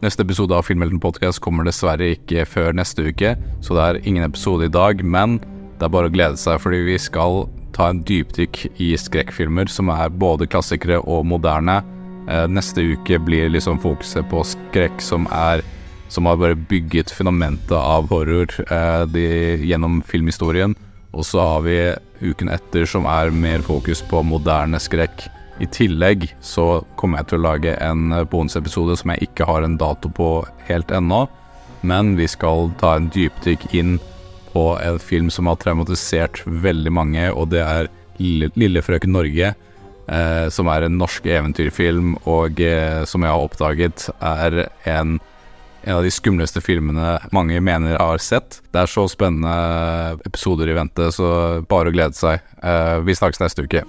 Neste episode av Filmhelten Podcast kommer dessverre ikke før neste uke, så det er ingen episode i dag, men det er bare å glede seg, fordi vi skal ta en dypdykk i skrekkfilmer som er både klassikere og moderne. Eh, neste uke blir liksom fokuset på skrekk som er som har bare bygget fundamentet av horror eh, de, gjennom filmhistorien. Og så har vi uken etter som er mer fokus på moderne skrekk. I tillegg så kommer jeg til å lage en bonusepisode som jeg ikke har en dato på helt ennå. Men vi skal ta en dypdykk inn på en film som har traumatisert veldig mange, og det er Lille, Lille frøken Norge. Eh, som er en norsk eventyrfilm, og eh, som jeg har oppdaget er en en av de skumleste filmene mange mener jeg har sett. Det er så spennende episoder i vente, så bare å glede seg. Eh, vi snakkes neste uke.